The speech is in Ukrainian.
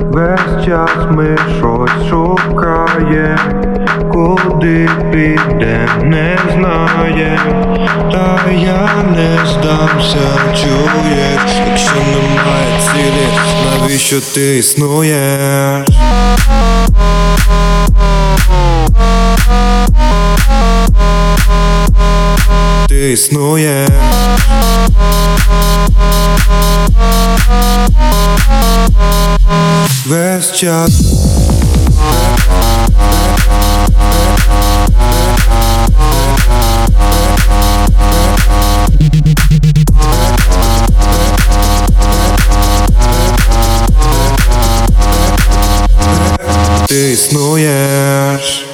Весь час ми щось шукаєм, куди піде, не знає, та я не здамся, чуєш, якщо немає цілі, навіщо ти існуєш? Ти існуєш kwestia Ty istnujesz